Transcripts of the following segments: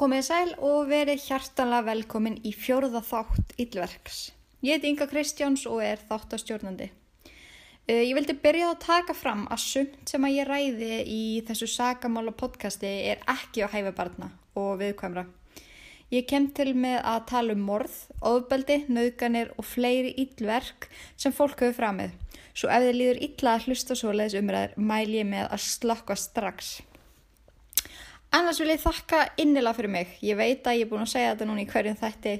Komið sæl og verið hjartanlega velkomin í fjórða þátt Íllverks. Ég heiti Inga Kristjáns og er þáttastjórnandi. Uh, ég vildi byrja að taka fram að sumt sem að ég ræði í þessu sagamála podcasti er ekki á hæfibarna og viðkvæmra. Ég kem til með að tala um morð, ofbeldi, nauðganir og fleiri íllverk sem fólk hefur framið. Svo ef þið líður illa að hlusta svo leiðis umræður, mæl ég með að slokka strax. Annars vil ég þakka innilega fyrir mig. Ég veit að ég er búin að segja þetta núna í hverjum þætti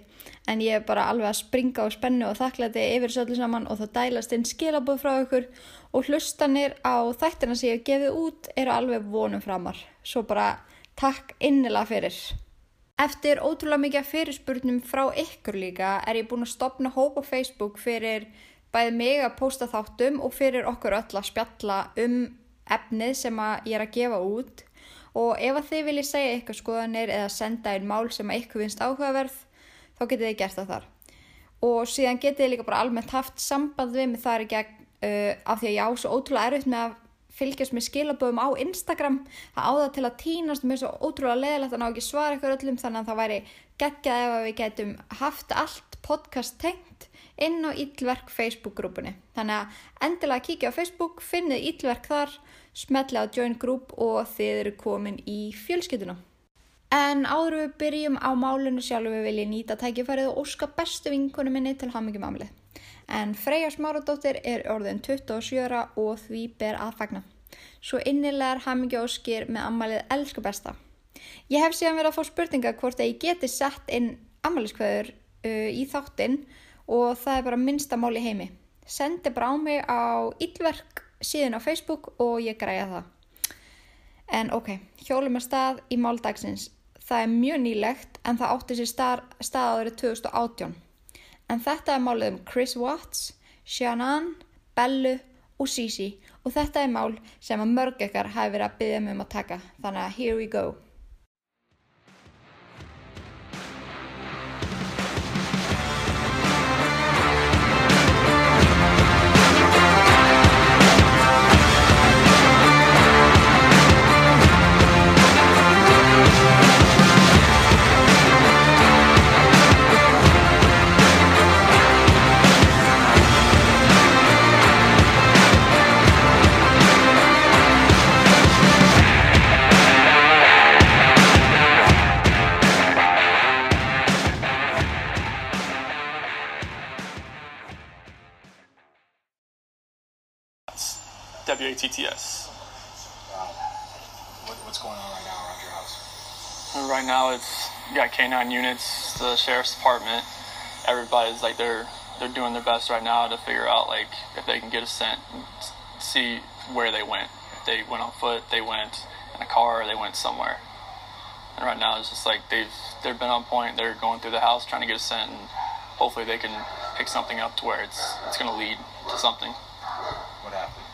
en ég er bara alveg að springa á spennu og þakklæti yfir söllu saman og það dælast inn skilabóð frá ykkur og hlustanir á þættina sem ég hef gefið út eru alveg vonum framar. Svo bara takk innilega fyrir. Eftir ótrúlega mikið fyrirspurnum frá ykkur líka er ég búin að stopna hóp á Facebook fyrir bæði mig að posta þáttum og fyrir okkur öll að spjalla um efnið sem ég er að gefa út og ef að þið viljið segja eitthvað skoðanir eða senda einn mál sem að ykkur finnst áhugaverð þá getið þið gert það þar. Og síðan getið þið líka bara almennt haft samband við með þar í gegn uh, af því að ég á svo ótrúlega erfitt með að fylgjast með skilaböðum á Instagram. Það áða til að týnast mér svo ótrúlega leðilegt að ná ekki svara ykkur öllum þannig að það væri geggjað ef við getum haft allt podcast tengt inn á Íllverk Facebook grúpunni. Þannig að endilega kíkja á Facebook finnið Íllverk þar smetli á join group og þið eru komin í fjölskytuna. En áður við byrjum á málinu sjálf við viljum nýta tækifærið og óska bestu vinkonu minni til hamingjum amlið. En Freyja Smáradóttir er orðin 27 og því ber að fagna. Svo innilegar hamingjóskir með amalið elsku besta. Ég hef síðan verið að fá spurninga hvort að ég geti sett inn amaliskveður uh, í þáttinn og það er bara minnsta mál í heimi. Sendi bara á mig á yllverk síðan á Facebook og ég græja það. En ok, hjólum er stað í máldagsins. Það er mjög nýlegt en það átti sér stað, stað árið 2018. En þetta er málið um Chris Watts, Shannon, Bellu og Sisi og þetta er mál sem að mörg ekkar hafi verið að byggja um að taka. Þannig að here we go. WATTS. Wow. What, what's going on right now around your house? Right now, it's got K9 units, the sheriff's department. Everybody's like they're they're doing their best right now to figure out like if they can get a scent, and see where they went. If they went on foot, they went in a car, they went somewhere. And right now, it's just like they've they've been on point. They're going through the house trying to get a scent, and hopefully they can pick something up to where it's it's going to lead to something. What happened?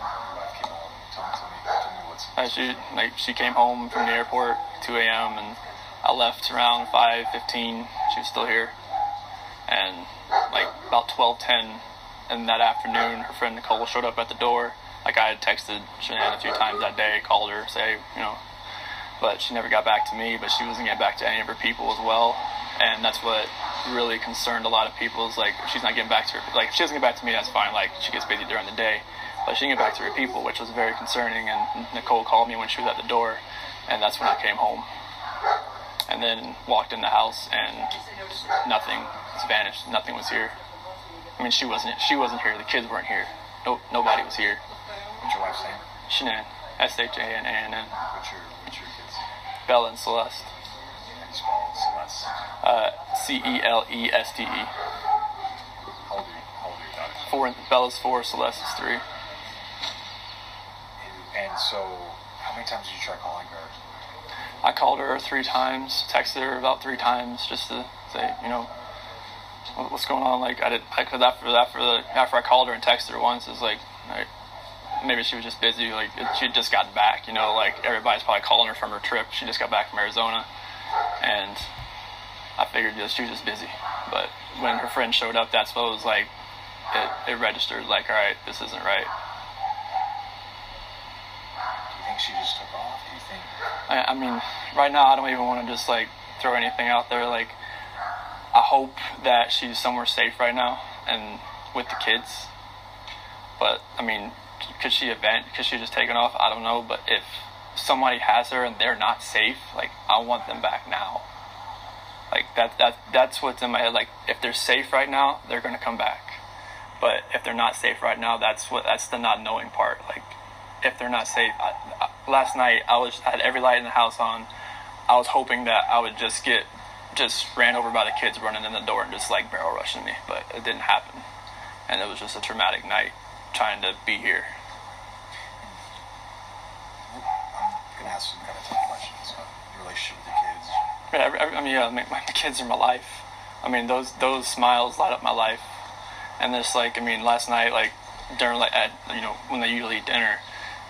Your wife came home. Tell me, tell me, Uh, she like she came home from the airport 2 a.m. and I left around 5:15. She was still here, and like about 12:10 in that afternoon, her friend Nicole showed up at the door. Like I had texted Shanann a few times that day, called her, say you know, but she never got back to me. But she wasn't getting back to any of her people as well, and that's what really concerned a lot of people. Is like she's not getting back to her. Like if she doesn't get back to me, that's fine. Like she gets busy during the day, but she didn't get back to her people, which was very concerning. And Nicole called me when she was at the door, and that's when I came home. And then walked in the house, and nothing was vanished. Nothing was here. I mean, she wasn't. She wasn't here. The kids weren't here. No, nobody was here. What's your wife's name? Shanann, S H A N A N N, What's your What's your kids? Bella and Celeste, How do you spell it? Celeste. uh, C E L E S T E. How old? How old are your daughters? Four. Bella's four. Celeste is three. And, so, how many times did you try calling her? I called her three times, texted her about three times, just to say, you know, what's going on. Like I did, because after after the after I called her and texted her once, it's like, like maybe she was just busy. Like she just gotten back, you know. Like everybody's probably calling her from her trip. She just got back from Arizona, and I figured that she was just busy. But when her friend showed up, that's what was like. It, it registered like, all right, this isn't right. I, I mean, right now I don't even want to just like throw anything out there. Like, I hope that she's somewhere safe right now and with the kids. But I mean, could she event? Could she just taken off? I don't know. But if somebody has her and they're not safe, like I want them back now. Like that that that's what's in my head. Like if they're safe right now, they're gonna come back. But if they're not safe right now, that's what that's the not knowing part. Like if they're not safe, I, I, last night I was I had every light in the house on. I was hoping that I would just get just ran over by the kids running in the door and just like barrel rushing me, but it didn't happen. And it was just a traumatic night trying to be here. I'm gonna ask some kind of tough questions about your relationship with your kids. Yeah, I mean, yeah, my, my kids are my life. I mean, those those smiles light up my life. And just like, I mean, last night, like during like at you know when they usually eat dinner,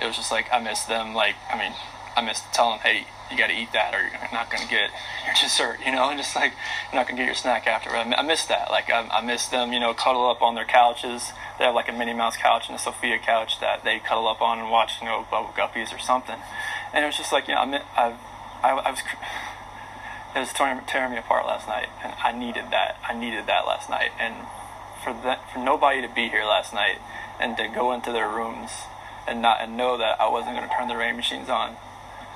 it was just like I miss them. Like, I mean, I miss telling them, hey, you got to eat that, or you're not gonna get your dessert. You know, and just like you're not gonna get your snack after. I, I miss that. Like, I, I miss them. You know, cuddle up on their couches. They have like a Minnie Mouse couch and a Sophia couch that they cuddle up on and watch, you know, Bubble Guppies or something. And it was just like, you know, I, mi- I've, I, I was. it was tearing, tearing me apart last night, and I needed that. I needed that last night, and for that, for nobody to be here last night, and to go into their rooms and not and know that I wasn't going to turn the rain machines on,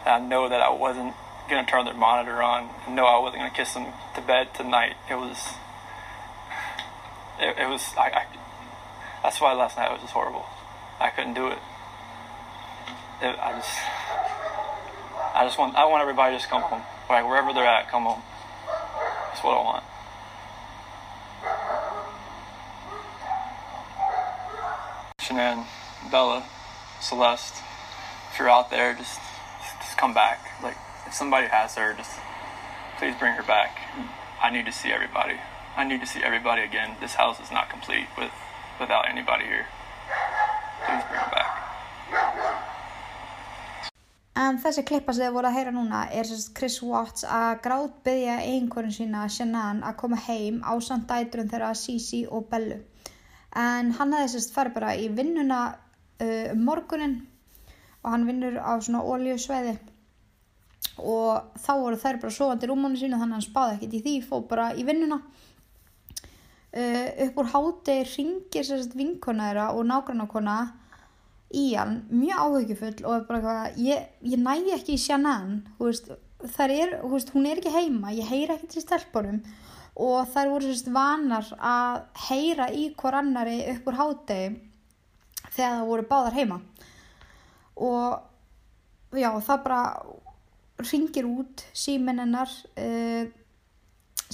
and I know that I wasn't going to turn their monitor on, and know I wasn't going to kiss them to bed tonight. It was, it, it was. I, I, that's why last night was just horrible. I couldn't do it. it I just. I just want I want everybody to just come home. Like wherever they're at, come home. That's what I want. Shanann, Bella, Celeste, if you're out there, just just come back. Like if somebody has her, just please bring her back. I need to see everybody. I need to see everybody again. This house is not complete with without anybody here. Please bring her back. En þessi klippa sem þið voru að heyra núna er Chris Watts að grátbyðja einhverjum sína Shannon að koma heim á samt dæturum þeirra Sisi og Bellu. En hann hefði sérst farið bara í vinnuna uh, um morgunin og hann vinnur á svona ólíusveiði og þá voru þær bara sofandi í rúmunu sínu þannig að hann spáði ekkert í því, fóð bara í vinnuna. Uh, upp úr hátegi ringir sérst vinkona þeirra og nágrannakona í hann, mjög áhyggjufull og er bara eitthvað, ég, ég næ ekki í veist, þær er, veist, hún er ekki heima, ég heyra ekki til stelpunum. Og þær voru sérst vanar að heyra í hver annari upp úr hátegi þegar það voru báðar heima. Og já, það bara ringir út síminn hennar uh,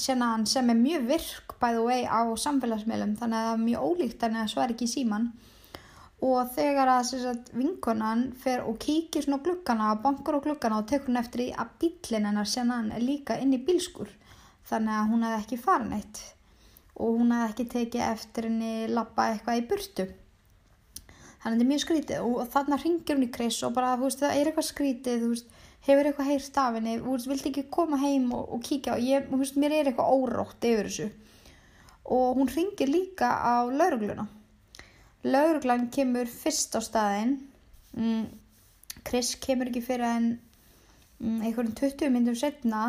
Shannon sem er mjög virk by the way á samfélagsmiðlum þannig að það er mjög ólíkt henni að svara ekki í síman og þegar að sem sagt, vinkonan fer og kíkir svona á gluggana bankar á gluggana og tekur hún eftir í að bíllinn hennar Shannon er líka inn í bílskur þannig að hún hefði ekki farin eitt. Og hún hefði ekki tekið eftir henni lappa eitthvað í burtu þannig að þetta er mjög skrítið og þarna ringir hún í Chris og bara, veist, það er eitthvað skrítið veist, hefur eitthvað heyrt af henni vildi ekki koma heim og, og kíkja og ég, veist, mér er eitthvað órótt yfir þessu. Og hún ringir líka á laurugluna lauruglan kemur fyrst á staðinn. Mm, Chris kemur ekki fyrir en mm, einhvern 20 myndum setna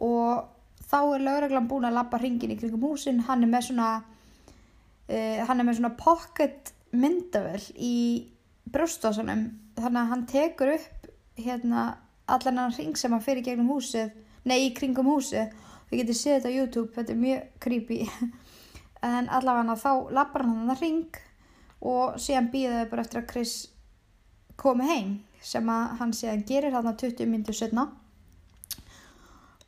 og þá er lauruglan búin að lappa hringin í kringum húsin. Hann er með svona uh, hann er með svona pocket myndavel í brjóstásunum þannig að hann tekur upp hérna allan hann hring sem hann fyrir gegnum húsið nei í kringum húsið. Við getum séð þetta á YouTube, þetta er mjög creepy. En allavega þá lappar hann hann hring og síðan býðaði bara eftir að Chris komi heim sem að hann síðan gerir hann 20 myndur setna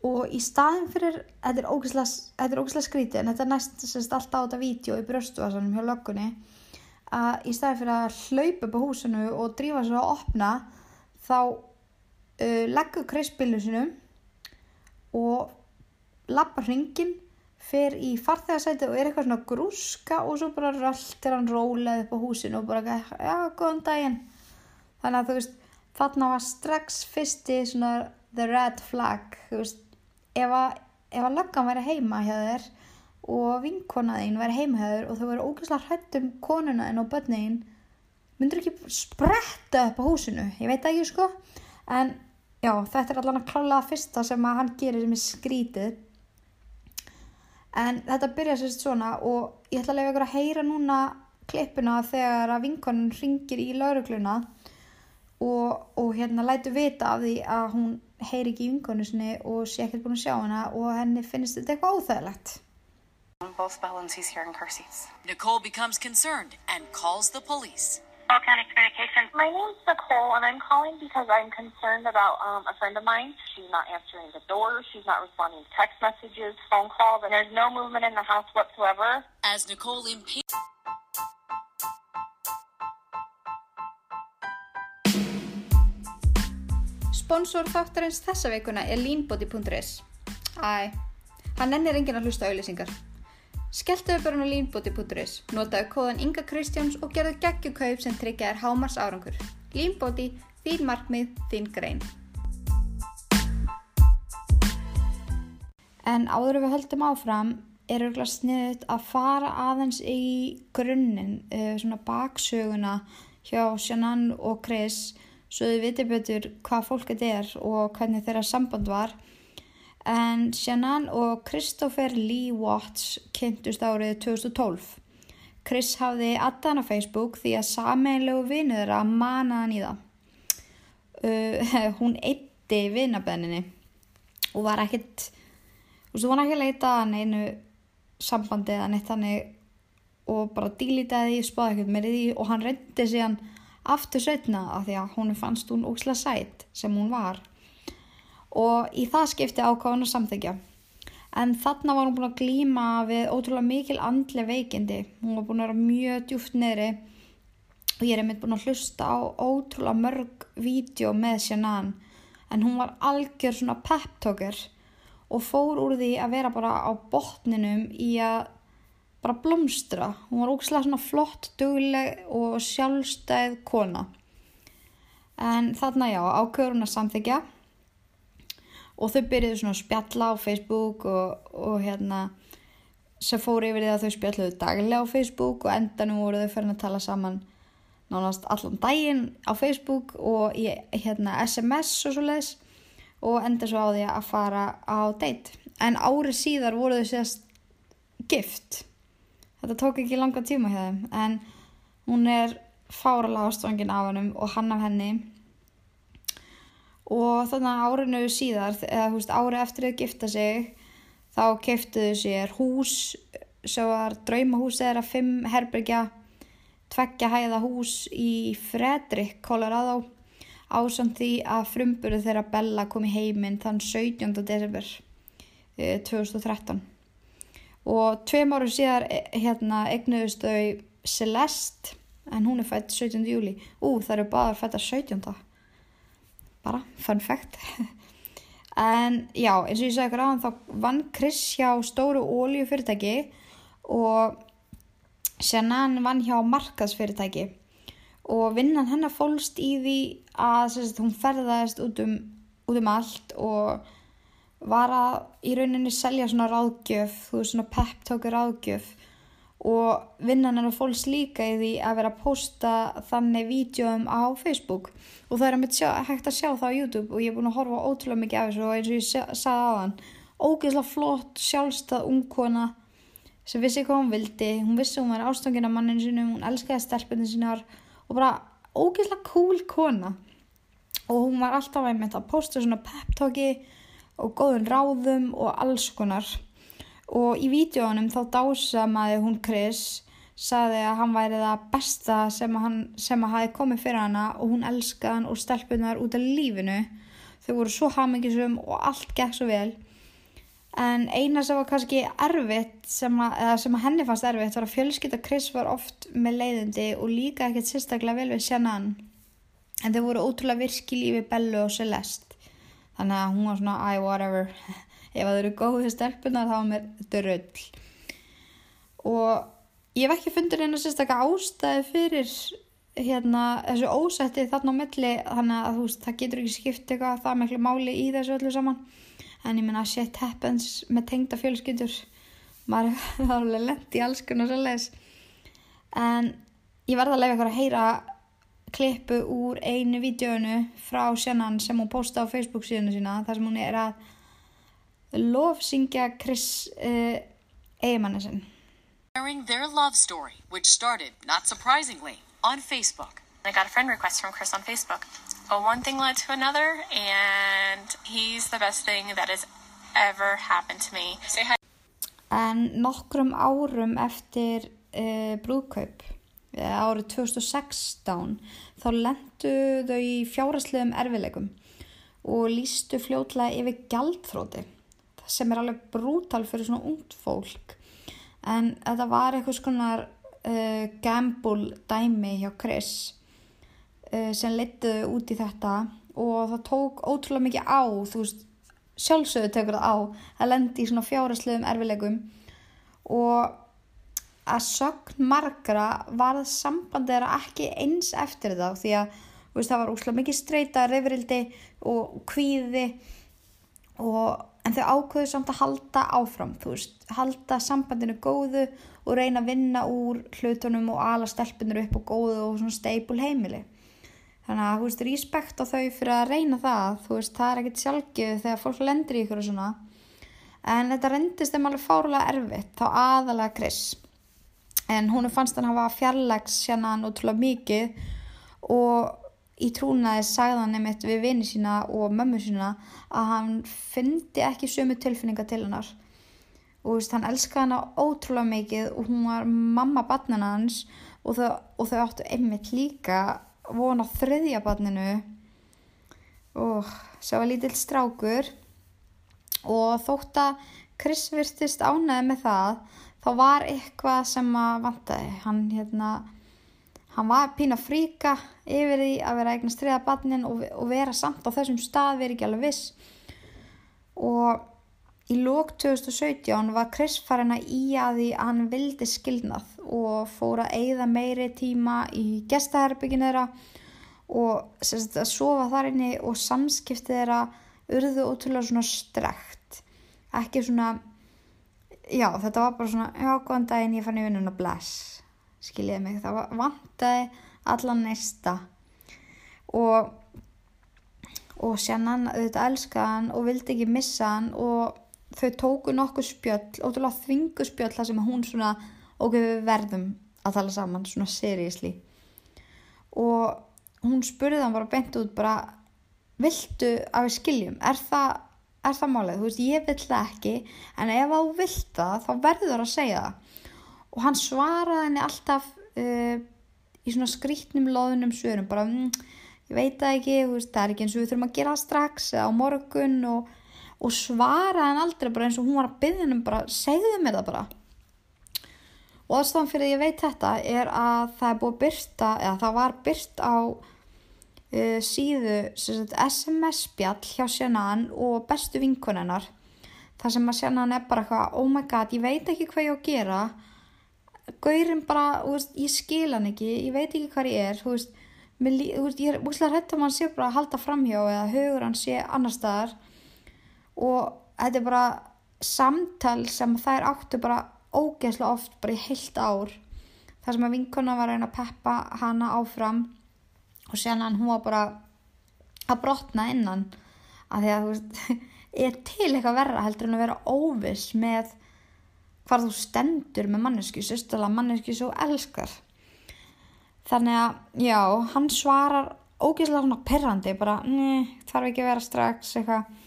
og í staðin fyrir þetta er ógeðslega skrítið en þetta er næst alltaf á þetta vídeo í bröstvasanum hjá löggunni að í staðin fyrir að hlaupa upp á húsinu og drífa svo að opna þá uh, leggur Chris bílnu sinum og lappar hringin fer í farþegarsæti og er eitthvað svona grúska og svo bara röltir hann rólega upp á húsinu og bara, já, góðan daginn. Þannig að þú veist þarna var strax fyrsti svona the red flag þú veist, ef að, ef að löggan væri heima hjá þér og vinkonaðinn væri þér og þau væri ógeðslega hrætt um konuna þinn og börnin myndur ekki spretta upp á húsinu ég veit ekki sko en já, þetta er allan að klálega fyrsta sem að hann gerir sem er skrítið. En þetta byrja sérst svona og ég ætla að lefa ykkur að heyra núna klippuna þegar að vinkonin ringir í laurugluna og, og hérna lætu vita af því að hún heyri ekki í vinkonu sinni og sé ekkert búin að sjá hana og henni finnst þetta eitthvað óþægilegt. Both Bell and C's here in car seats. Nicole becomes concerned and calls the police. Bell County Communications. My name's Nicole, and I'm calling because I'm concerned about um, a friend of mine. She's not answering the door. She's not responding to text messages, phone calls, and there's no movement in the house whatsoever. As Nicole impedes Sponsor þáttarins þessa veikuna er leanbody.is. Æ, hann ennir enginn að hlusta á auðlýsingar. Skelltuðu bara hann á leanbody.is, notaðu kóðan Inga Kristjáns og gerðu geggjukaup sem tryggja þér hámars árangur. Leanbody, þín markmið, þín grein. En áður við höldum áfram er örgulega sniðut að fara aðeins í grunninn, uh, svona baksöguna hjá Shannon og Chris svo þau viti betur hvað fólk þetta er og hvernig þeirra samband var. En Shannon og Christopher Lee Watts kynntust árið 2012. Chris hafði addan á Facebook því að sameinlegu vinnu þeirra manaðan í það. Uh, hún eitti vinnabenninni og var ekkert, þú veist, hún var ekki að leita að neinu sambandi eða neitt hannig og bara dílitaði því, spáði ekkert með því og hann reyndi síðan aftur setna af því að hún fannst hún ókslega sætt sem hún var og í það skipti ákváðan að samþykja en þarna var hún búin að glíma við ótrúlega mikil andli veikindi hún var búin að vera mjög djúft neyri og ég er einmitt búin að hlusta á ótrúlega mörg vídeo með Shannon en hún var algjör svona pep-talker og fór úr því að vera bara á botninum í að bara blómstra. Hún var ógislega svona flott, dugleg og sjálfstæð kona. En þarna já, að samþykja og þau byrjuðu svona að spjalla á Facebook og, og hérna sem fór yfir því að þau spjalluðu daglega á Facebook og endanum voru þau fyrir að tala saman nánast allan daginn á Facebook og í hérna SMS og svo leiðis og enda svo á því að fara á date. En árið síðar voru þau sérst gift. Þetta tók ekki langa tíma hjá þeim en hún er fáralega ástofangin af hennum og hann af henni og þannig að árinu síðar, eða þú veist árið eftir þau gifta sig þá keftuðu sér hús sem var draumahús eða fimm herbergja tveggja hæða hús í Fredrik, Colorado ásamt því að frumburðu þeirra Bella kom í heiminn þann 17. desember 2013 og tveim árum síðar hérna egnuðust þau Celeste en hún er fætt 17. júli ú það eru báðar fættar 17. bara fun fact. En já eins og ég sagði ykkur aðan þá vann Chris hjá stóru óljufyrirtæki og Shannon vann hjá markaðsfyrirtæki. Og vinnan hennar fólst í því að sagt, hún ferðaðist út um, út um allt og var að í rauninni selja svona ráðgjöf, þú veist svona pep-tóku ráðgjöf og vinnan hennar fólst líka í því að vera að posta þannig vídjóum á Facebook. Og það er að mitt hægt að sjá það á YouTube og ég er búin að horfa ótrúlega mikið af þessu og eins og ég sagði á hann ógeðslega flott, sjálfstað, ungkona sem vissi hvað hún vildi. Hún vissi hún var ástofngin af manninu sinum hún elskaði stelpunni sinar og bara ógeðslega cool kona. Og hún var alltaf einmitt að posta svona pep-tóki og góðun ráðum og alls konar og í vídjónum þá dásamaði hún Chris saði að hann væri það besta sem að, hann, sem að hafi komið fyrir hana og hún elskaði hann og stelpunar út af lífinu. Þau voru svo hamingisum og allt gekk svo vel. En eina sem var kannski erfitt sem að, sem að henni fannst erfitt var að fjölskylda Chris var oft með leiðindi og líka ekkert sérstaklega vel við Shannon en þau voru ótrúlega virki lífi Bellu og Celeste. Þannig að hún var svona I whatever ef það eru góðið stelpunar þá er mér drull. Og ég hef ekki fundið einu sérstaklega ástæði fyrir hérna þessu ósætti þarna á milli þannig að þú veist það getur ekki skipt eitthvað það miklu máli í þessu öllu saman. En ég minna shit happens með tengda fjölskyldur. Maður er alveg lent í alls konar svolítið en ég verða að leiða ykkur að heyra klippu úr einu vídjónu frá Shannon sem hún posta á Facebook síðanu sína þar sem hún er að lofsyngja Chris uh, eigimanni sinn. Sharing their love story, which started, not surprisingly, on Facebook. I got a friend request from Chris on Facebook. Well, one thing led to another, and he's the best thing that has ever happened to me. Say hi. En nokkrum árum eftir uh, brúðkaup, eða árið 2016, þá lendu þau í fjárasliðum erfileikum og lístu fljótlega yfir gjaldþróti, sem er alveg brútal fyrir svona ungt fólk. En þetta var eitthvað skonar uh, gamble dæmi hjá Chris uh, sem leittuðu út í þetta og það tók ótrúlega mikið á, þú veist, sjálfsögðu tekur það á að lendi í svona fjárasliðum erfileikum og að sögn margra var sambandið þeirra ekki eins eftir þetta því að veist, það var úslega mikið streyta, reyfrildi og kvíði og, en þau ákveðu samt að halda áfram, þú veist, halda sambandinu góðu og reyna að vinna úr hlutunum og ala stelpunir upp og góðu og svona steipul heimili. Þannig að, þú veist, respekt á þau fyrir að reyna það, þú veist, það er ekkert sjálfgjöð þegar fólk lendir í ykkur og svona. En þetta rendist þeim alveg fárlega erfitt, þá aðalega Chris. En hún fannst hann hafa fjarlags hérna hann útrúlega mikið og í trúnaði sagði hann einmitt við vini sína og mömmu sína að hann fyndi ekki sömu tilfinninga til hennar. Og veist, hann elskaði hana ótrúlega mikið og hún var mamma barnina hans og þau, og þau áttu einmitt líka vona þriðja barninu. Og sá var lítill strákur. Og þótt að Chris virtist ánæði með það þá var eitthvað sem að vantaði. Hann hérna hann var pína fríka yfir því að vera eignast þriða barnin og, og vera samt á þessum stað veri ekki alveg viss. Og í lók 2017 var Chris farin að í að því að hann vildi skilnað og fór að eigða meiri tíma í gestaherbygginu þeirra og sérst, að sofa þar inni og samskipti þeirra urðu ótrúlega svona strekt. Ekki svona já þetta var bara svona já góðan daginn ég fann í vinnun og bless skiljiði mig. Það vantaði allan næsta og og sjannan auðvitað elskaði hann og vildi ekki missa hann og þau tóku nokkuð spjöll, ótrúlega þvingu spjöll þar sem hún svona, ok við verðum að tala saman, svona seriously. Og hún spurði hann bara beint út bara viltu að við skiljum, er það er það málið, þú veist, ég vill það ekki en ef þú vilt það, þá verður að segja það og hann svaraði henni alltaf uh, í svona skrítnum loðunum svörum, bara mm, ég veit það ekki, veist, það er ekki eins og við þurfum að gera strax eða á morgun. Og, og svaraði hann aldrei bara eins og hún var að byggja hennum bara, segðu mér það bara. Og aðstofan fyrir að ég veit þetta er að það er búið að byrta eða það var byrt á uh, síðu sagt, SMS spjall hjá Sjannan og bestu vinkonennar þar sem að Sjannan er bara eitthvað oh my god, ég veit ekki hvað ég á að gera Gaurin bara, veist, ég skil hann ekki ég veit ekki hvað ég er veist, mér, veist, ég er úslega hætt um hann sé bara að halda framhjá eða hugur hann sé annar staðar. Og þetta er bara samtal sem þær áttu bara ógeðslega oft bara í heilt ár þar sem að vinkona var að reyna að peppa hana áfram og sen hann hún var bara að brotna innan. Að því að þú veist er til eitthvað verra heldur en að vera óviss með hvað þú stendur með mannesku sérstæðlega mannesku svo elskar. Þannig að já, hann svarar ógeðslega svona perrandi bara, neð, þarf ekki að vera strax eitthvað.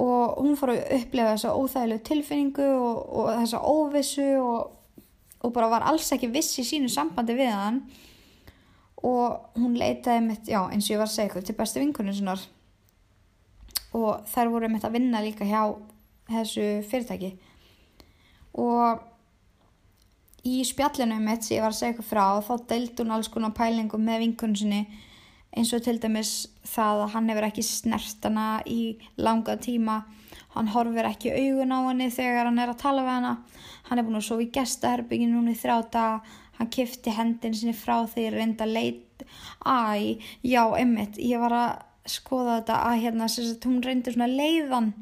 Og hún fór að upplefa þessa óþægilegu tilfinningu og, og þessa óvissu og, og bara var alls ekki viss í sínu sambandi við hann. Og hún leitaði mitt, já eins og ég var að segja til bestu vinkunum sinnar. Og þær voru mitt að vinna líka hjá þessu fyrirtæki og í spjallinu mitt sem ég var að segja eitthvað frá þá deildi hún alls konar pælingum með vinkunum sinni eins og til dæmis það að hann hefur ekki snert hana í langa tíma. Hann horfir ekki augun á henni þegar hann er að tala við hana. Hann er búin að sofa í gestaherbygginu núna í þrjáta hann kifti hendin sinni frá þegar reynda leit æ, já, emmitt, ég var að skoða þetta að hérna, sagt, hún reyndi svona leiðan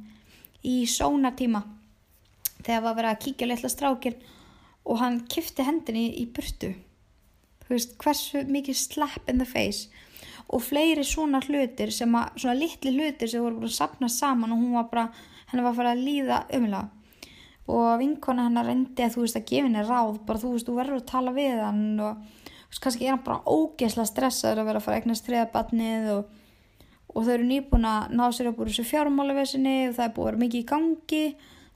í sónartíma þegar var verið að kíkja litla strákin og hann kifti hendinni í burtu. Þú veist, hversu mikið slap in the face. Og fleiri svona hlutir sem að, svona litli hlutir sem voru bara að sapna saman og hún var bara, henni var fara að líða umlega og vinkona hennar reyndi að þú veist að gefa henni ráð bara þú veist, þú verður að tala við hann og þú veist, kannski er hann bara ógeðslega stressaður að vera að fara að eignast þriða batnið og, og þau eru nýbúin að ná sér upp úr þessu fjármálavesinni og það er búin að vera mikið í gangi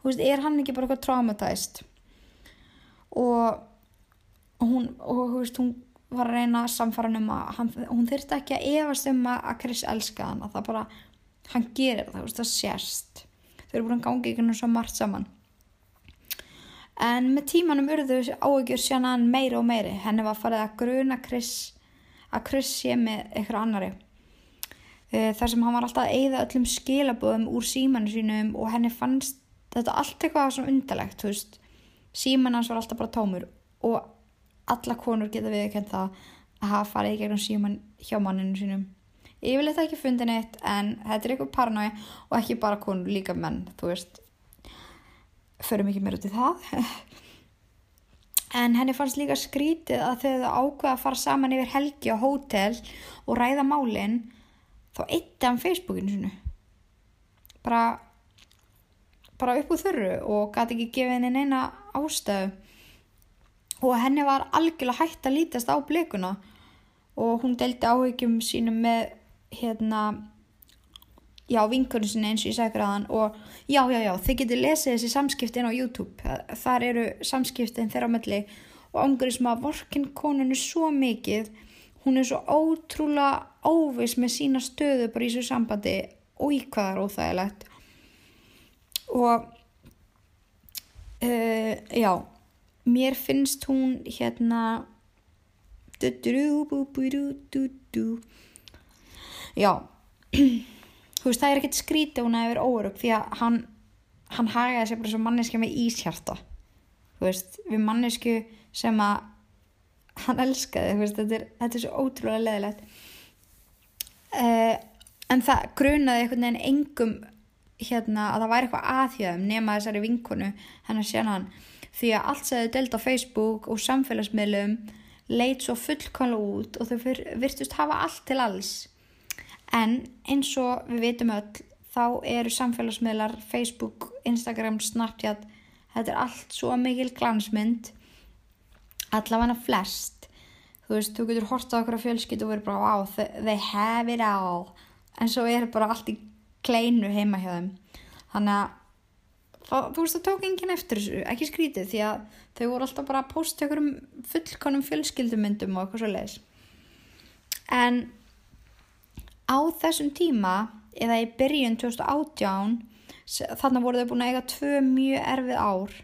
þú veist, er hann ekki bara eitthvað traumatæst og hún, og þú veist, hún var að reyna hann um að hann, hún þyrfti ekki að efast um að Chris elska hann að það bara, hann gerir það, þú veist, það sérst þau eru búin að gangi ykkur svo margt saman. En með tímanum urðu áhugjur sjannan meiri og meiri. Henni var farið að gruna Chris að Chris sé með eitthvað annari Eh, þar sem hann var alltaf að eyða öllum skilabóðum úr símanu sínum og henni fannst þetta allt eitthvað svona undarlegt þú veist, síman hans var alltaf bara tómur og alla konur geta viðkjönd það að hafa farið í gegnum síman hjá manninu sínum. Yfirleitt ekki fundin eitt en þetta er eitthvað paranoia og ekki bara konur, líka menn þú veist. Förum ekki meira út í það. En henni fannst líka skrítið að þau ákveða að fara saman yfir helgi á hótel og ræða málin þá eitti hann Facebookinu sinu bara bara upp úr þörru og gæti ekki gefið henni neina ástöðu og henni var algjörlega hægt að lítast á blikuna og hún deldi áhyggjum sínum með hérna já, vinkunum sinni eins og ég sagði græðan og já, já, já, þið getur lesið þessi samskiptin á YouTube, þar eru samskiptin þeirra melli og ángrið sem að vorkin konunu svo mikið hún er svo ótrúlega óvis með sína stöðu bara í þessu sambandi. Og í hvað er óþægilegt og uh, já mér finnst hún hérna já þú veist það er ekkert skrítið hún að vera órug því að hann hann hagaði sér bara svo manneski með íshjarta. Þú veist, við mannesku sem að hann elskaði, veist, þetta, er, þetta er svo ótrúlega leðilegt uh, en það grunaði einhvern veginn engum hérna að það væri eitthvað aðhjöðum nema þessari vinkonu hennar sérna því að allt sem þau delt á Facebook og samfélagsmiðlum leit svo fullkonlega út og þau virtust hafa allt til alls. En eins og við vitum öll þá eru samfélagsmiðlar Facebook, Instagram, Snapchat þetta er allt svo mikil glansmynd allavega flest. Þú veist, þú getur hortað okkur á fjölskyld og verið bara, wow, they, they have it all. En svo er bara allt í kleinu heima hjá þeim. Þannig að þú veist, það tók enginn eftir þessu, ekki skrítið því að þau voru alltaf bara að posta okkur um fullkonum fjölskyldumyndum og eitthvað svo leiðis en á þessum tíma eða í byrjun 2018 þannig voru þau búin að eiga tvö mjög erfið ár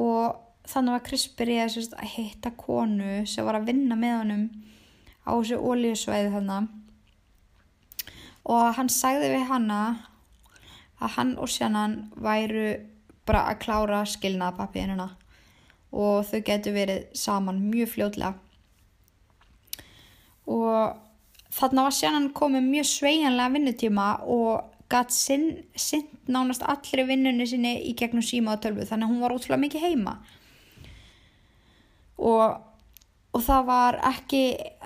og þannig var Chris byrjaði að hitta konu sem var að vinna með honum á þessu ólíusvæði þannig og hann sagði við hanna að hann og sjannan væru bara að klára skilnaðapappiðinuna og þau getur verið saman mjög fljóðlega og þarna var sjannan komið mjög sveianlega vinnutíma og gætt sinn nánast allri vinnunni sinni í gegnum síma og tölvu. Þannig að hún var ótrúlega mikið heima. Og, og það var ekki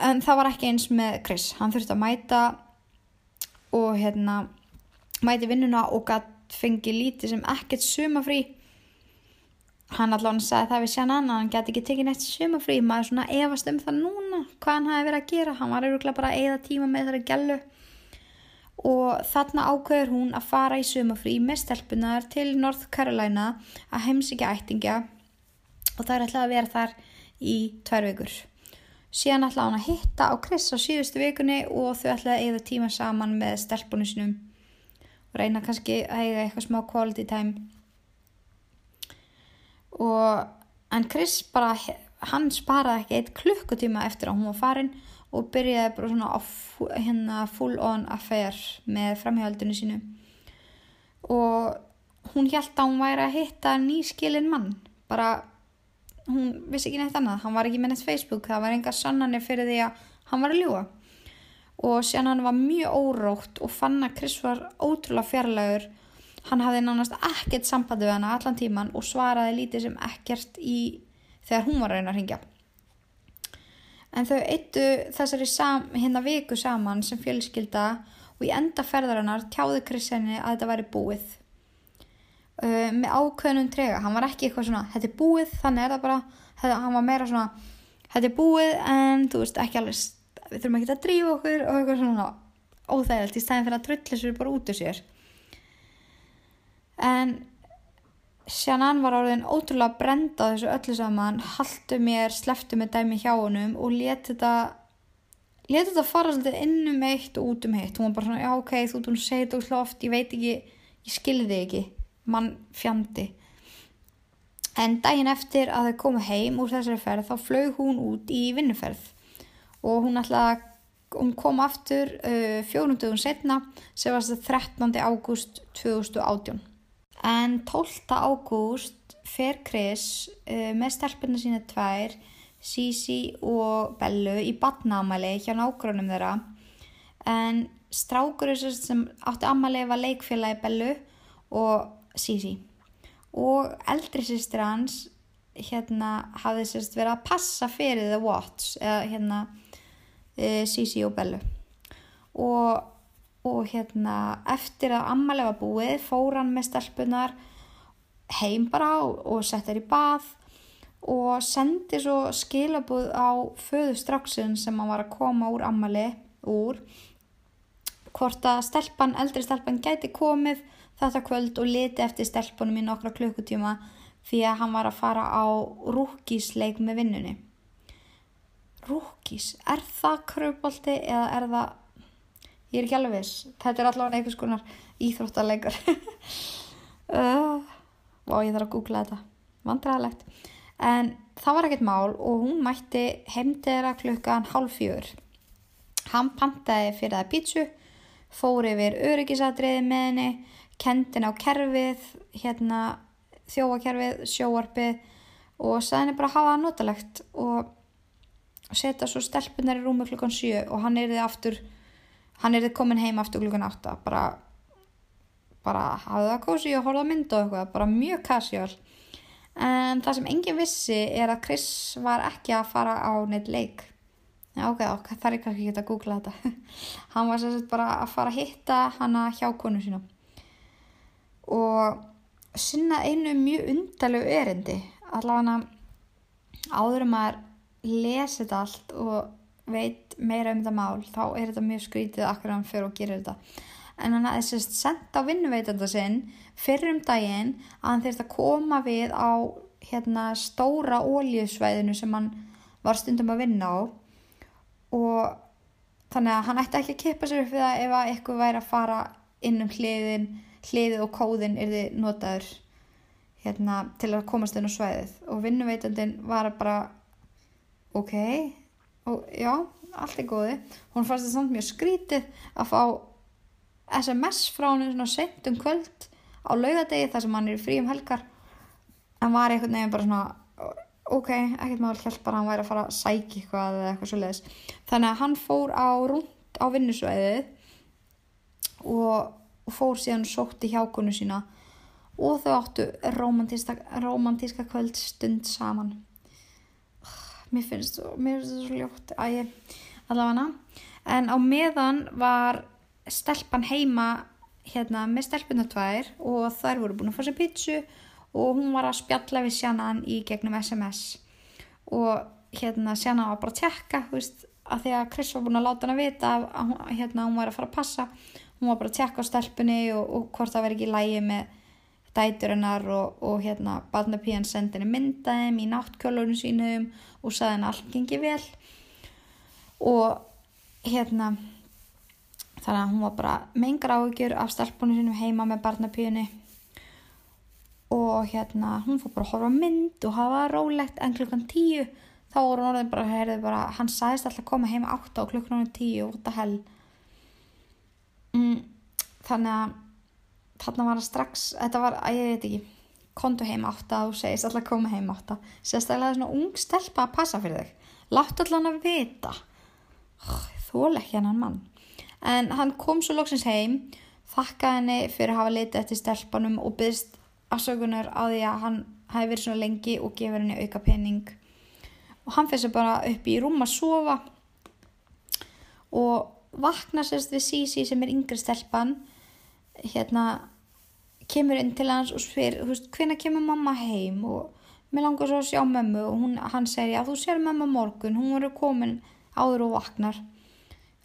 en það var ekki eins með Chris. Hann þurfti að mæta og hérna mæti vinnuna og gætt fengi lítið sem ekkert sumafrí hann allavega sagði það við sér annan hann gæti ekki tekið neitt sumafrí maður svona efast um það núna hvað hann hafi verið að gera. Hann var auðvitað bara að eða tíma með þessari gælu og þarna ákveður hún að fara í sumafrí með stelpunar til North Carolina að heimsíkja ættingja. Og það er alltaf að vera þar í tvær vikur. Síðan ætlaði hann að hitta á Chris á síðustu vikunni og þau ætlaði að eða tíma saman með stelpunum sinum og reyna kannski að eiga eitthvað smá quality time. Og, en Chris bara, hann sparaði ekki eitt klukkutíma eftir að hún var farin og byrjaði bara svona á hérna full on affair með framhjaldunum sínu. Og hún held að hún væri að hitta nýskilin mann, bara hún vissi ekki neitt annað, hann var ekki með neitt Facebook, það var enga sannanir fyrir því að hann var að ljúa og sér hann var mjög órótt og fann að Chris var ótrúlega fjarlægur hann hafði nánast ekkert sambandi við hann allan tíman og svaraði lítið sem ekkert í þegar hún var að reyna að ringja En þau eittu þessari sam, hérna viku saman sem fjölskylda og í enda ferðarinnar tjáði Chris henni að þetta væri búið. Uh, með ákveðnum trega, hann var ekki eitthvað svona, þetta er búið, þannig er það bara, þetta, hann var meira svona, þetta er búið en þú veist ekki alveg, við þurfum ekki að drífa okkur og eitthvað svona óþægilegt í stæðin fyrir að trulli sér bara út úr sér. En Shannon var orðin ótrúlega brend á þessu öllu saman, haldu mér, sleftu með dæmi hjá honum og leti þetta, leti þetta fara svolítið inn um eitt og út um eitt. Hún var bara svona, já ok, þú að segja þetta úr oft, ég veit ekki, ég skilði þig ekki, mann fjandi. En daginn eftir að þau komu heim úr þessari ferð þá flög hún út í vinnuferð og hún ætlaði að hún kom aftur uh, fjórum dögum setna sem var þetta 13. ágúst 2018. En 12. ágúst fer Chris uh, með stelpunna sína tvær, Sisi og Bellu í badnaamæli hjá nágrunum þeirra. En strákurinn sem átti ammæli var leikfélagi Bellu og Sisi. Og eldri sýstir hans hérna hafði sérst verið að passa fyrir The Watts eða hérna e, Sisi og Bellu. Og og hérna eftir að ammalega búið fór hann með stelpunar heim bara og, og sett þær í bað og sendi svo skilabúð á föðustráksun sem hann var að koma úr ammali úr hvort að stelpan, eldri stelpan gæti komið þetta kvöld og liti eftir stelpunum í nokkra klukkutíma því að hann var að fara á rúkísleik með vinnunni. Rúkís, er það kröpolti eða er það ég er ekki alveg viss. Þetta er allavega einhvers konar íþróttalegur uh, og ég þarf að googla þetta. Vandræðilegt en það var ekkert mál og hún mætti heimdera klukkan hálf fjör hann pantaði fyrir það pítsu fór yfir öryggisadriði með henni kendin á kerfið hérna þjóakerfið, sjóarpið og sagði henni bara að hafa það notalegt og setja svo stelpunar í rúmi klukkan sjö og hann er þið aftur hann er komin heim aftur klukkan 8 bara, bara hafði það kósi og horfði að mynda og eitthvað bara mjög casual. En það sem enginn vissi er að Chris var ekki að fara á neitt leik. Já ok, ok, það er kannski ekki að googla þetta. Hann var sérstætt bara að fara að hitta hana hjá konu sína og sinna einu mjög undalegu erindi. Allavega áður að lesa þetta allt og veit meira um þetta mál þá er þetta mjög skrítið akkur hann fyrir og gerir þetta. En hann aðeins sérst sendt á vinnuveitanda sinn fyrir um daginn að hann þurft að koma við á hérna stóra óljusvæðinu sem hann var stundum að vinna á. Og þannig að hann ætti ekki að kippa sér upp við það ef að eitthvað væri að fara inn um hliðin hliðið og kóðin er þið notaður hérna til að komast inn á svæðið. Og vinnuveitandin var bara ok og já, allt er góði hún fannst þetta samt mjög skrítið að fá SMS frá hann svona sent um kvöld á laugadegi þar sem hann er frí um helgar. En var einhvern veginn bara svona ok, ekkert maður hjálpar að hann væri að fara að sækja eitthvað eða eitthvað svo leiðis þannig að hann fór á rúnd á vinnusvæðið og, og fór síðan sótti hjákonu sína. Og þau áttu romantíska kvöld stund saman. Mér finnst þetta svo ljótt. Að ég allavega. En á meðan var stelpan heima hérna með stelpuna tvær og þær voru búin að fá sér pítsu og hún var að spjalla við Sjannan í gegnum SMS og hérna Sjannan var bara að tjekka veist, að því að Chris var búin að láta hann að vita að hérna, hún var að fara að passa hún var bara að tjekka á stelpunni og, og hvort það veri ekki lægi með dæturinnar og, og hérna Badnapíðan sendi henni myndaðum í náttkjólunum sínum og saði henni allt gengi vel. Og hérna þannig að hún var bara mengar áhugjur af stelpunum sínum heima með Badnapíðinni og hérna hún fór bara að horfa mynd og hafa rólegt en klukkan tíu þá voru hún orðin bara, heyrði bara hann sagðist alltaf að koma heima átta og klukkan hún er tíu og þetta hell mm, þannig að þarna var það strax, þetta var, að ég veit ekki kontu heim átta og segist alltaf koma heim átta. Sérstaklega svona ung stelpa að passa fyrir þig. Látt allan að vita. Þól ekki hann mann. En hann kom svo loksins heim þakkaði henni fyrir að hafa litið eftir stelpanum og byggst afsökunar á því að hann hafi verið svona lengi og gefur henni auka penning og hann fyrir sig bara upp í rúm að sofa og vakna sérst við Sisi sem er yngri stelpan. Hérna kemur inn til hans og spyr hvenna kemur mamma heim? Og mér langar svo að sjá mömmu og hún, hann segir já þú sér mömmu morgun hún verður komin áður og vaknar.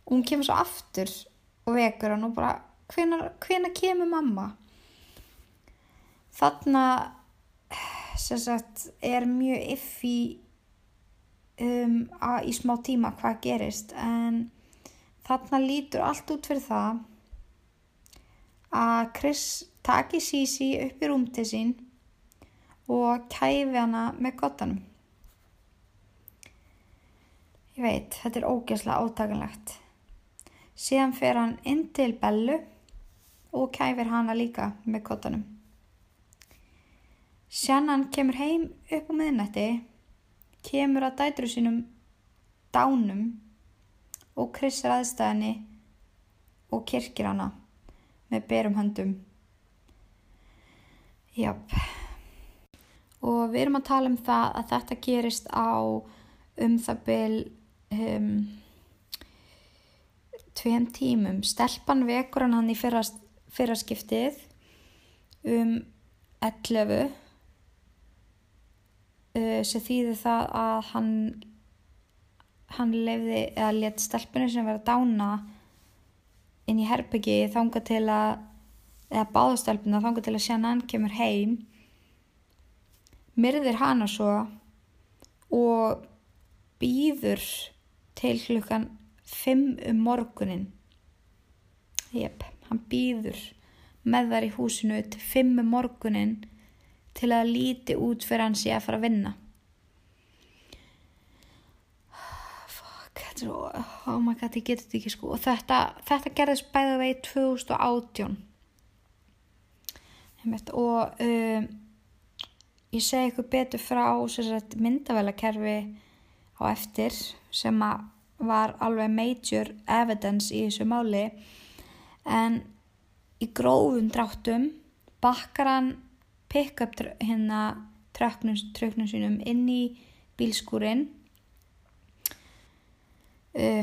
Og hún kemur svo aftur og vekur hann og bara hvenna kemur mamma? Þarna sagt er mjög iffi um, í smá tíma hvað gerist en þarna lítur allt út fyrir það að Chris taki Sisi upp í rúm til sín og kæfi hana með gottanum. Ég veit, þetta er ógeðslega átakanlegt. Síðan fer hann inn til Bellu og kæfir hana líka með gottanum. Sjannan kemur heim upp á miðnætti, kemur að dætru sínum dánum og krissar aðstæðinni og kirkir hana með berum höndum. Jáp. Og við erum að tala um það að þetta gerist á um það byl um, tveim tímum. Stelpan vekur hann hann í fyrra, fyrra skiptið um 11 uh, sem þýði það að hann hann lefði eða let stelpunni sem verið að dána inn í herbyggi þánga til að eða báðastelpuna þánga til að Shannon kemur heim myrðir hana svo og býður til klukkan 5 um morgunin jep, hann býður með þar í húsinu til 5 um morgunin til að líti út fyrir hans ég að fara að vinna fuck, þetta er svo oh my god, ég geti þetta ekki sko. Og þetta, þetta gerðist bæða vegi 2018 og um, ég segi ykkur betur frá myndavelakerfi á eftir sem var alveg major evidence í þessu máli. En í grófum dráttum bakkar hann pick up hérna tröknum sínum inn í bílskúrin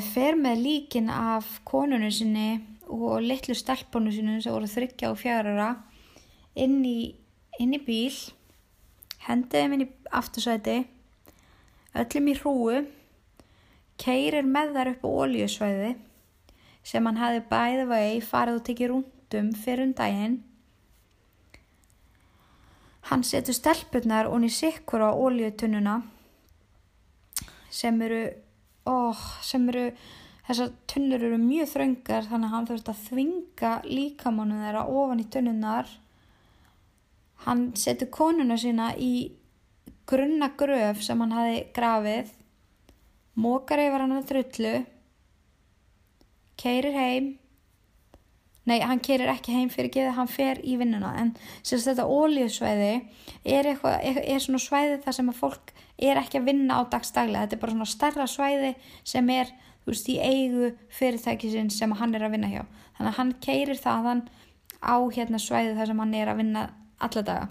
fer með líkin af konunum sinni og litlu stelpunum sínum sem voru þryggja og fjárara inn í, inn í bíl hendið þeim inn í aftursvæti öllum í hrúu keirir með þar upp á óljusvæði sem hann hafi bæði vegi farið og tekið rúndum fyrir um daginn. Hann setur stelpunar og í sikkur á óljutunnuna sem eru oh, sem eru þessar tunnur eru mjög þröngar þannig að hann þurft að þvinga líkamannu þeirra ofan í tunnunar hann setur konuna sína í grunna gröf sem hann hafi grafið mókar yfir hann að drullu keirir heim nei, hann keirir ekki heim fyrir geða, hann fer í vinnuna. En sérst þetta ólíðsvæði er, er, er svona svæði þar sem að fólk er ekki að vinna á dagstaglega þetta er bara svona starra svæði sem er þú veist, í eigu fyrirtækisinn sem hann er að vinna hjá. Þannig að hann keirir þaðan á hérna svæði þar sem hann er að vinna alla daga.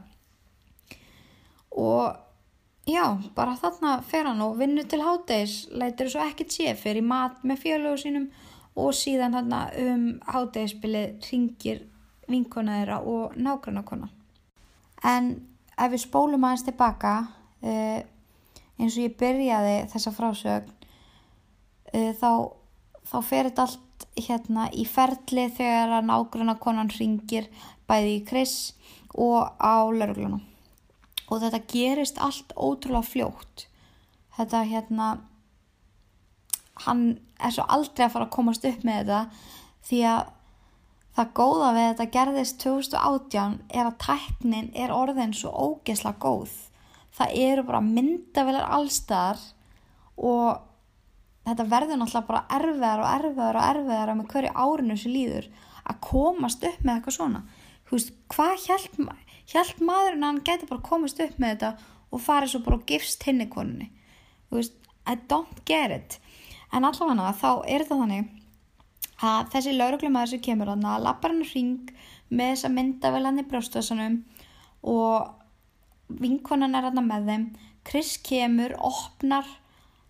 Og já, bara þarna fer hann og vinnur til háttegis lætir svo ekkert sé fyrir mat með fjölugu sínum og síðan þarna um háttegisbilið ringir vinkona þeirra og nágrannakona. En ef við spólum aðeins tilbaka uh, eins og ég byrjaði þessa frásögn uh, þá, þá fer þetta allt hérna í ferli þegar að nágrannakonan ringir bæði í Chris og á lauruglunum og þetta gerist allt ótrúlega fljótt. Þetta hérna hann er svo aldrei að fara að komast upp með þetta því að það góða við þetta gerðist 2018 er að tæknin er orðin svo ógesla góð. Það eru bara myndavelar allstar og þetta verður náttúrulega bara erfiðar og erfiðar og erfiðar með hverju árinu sem líður að komast upp með eitthvað svona. Þú veist, hvað hjælt hjælt maðurinn að hann geti bara komist upp með þetta og farið svo bara og gifst henni konunni? Þú veist, I don't get it en allavega þá er þetta þannig að þessi lauruglumæður sem kemur hann að lappar hann hring með þessa myndavelan í brjóstöðsanum og vinkonan er hann með þeim. Chris kemur, opnar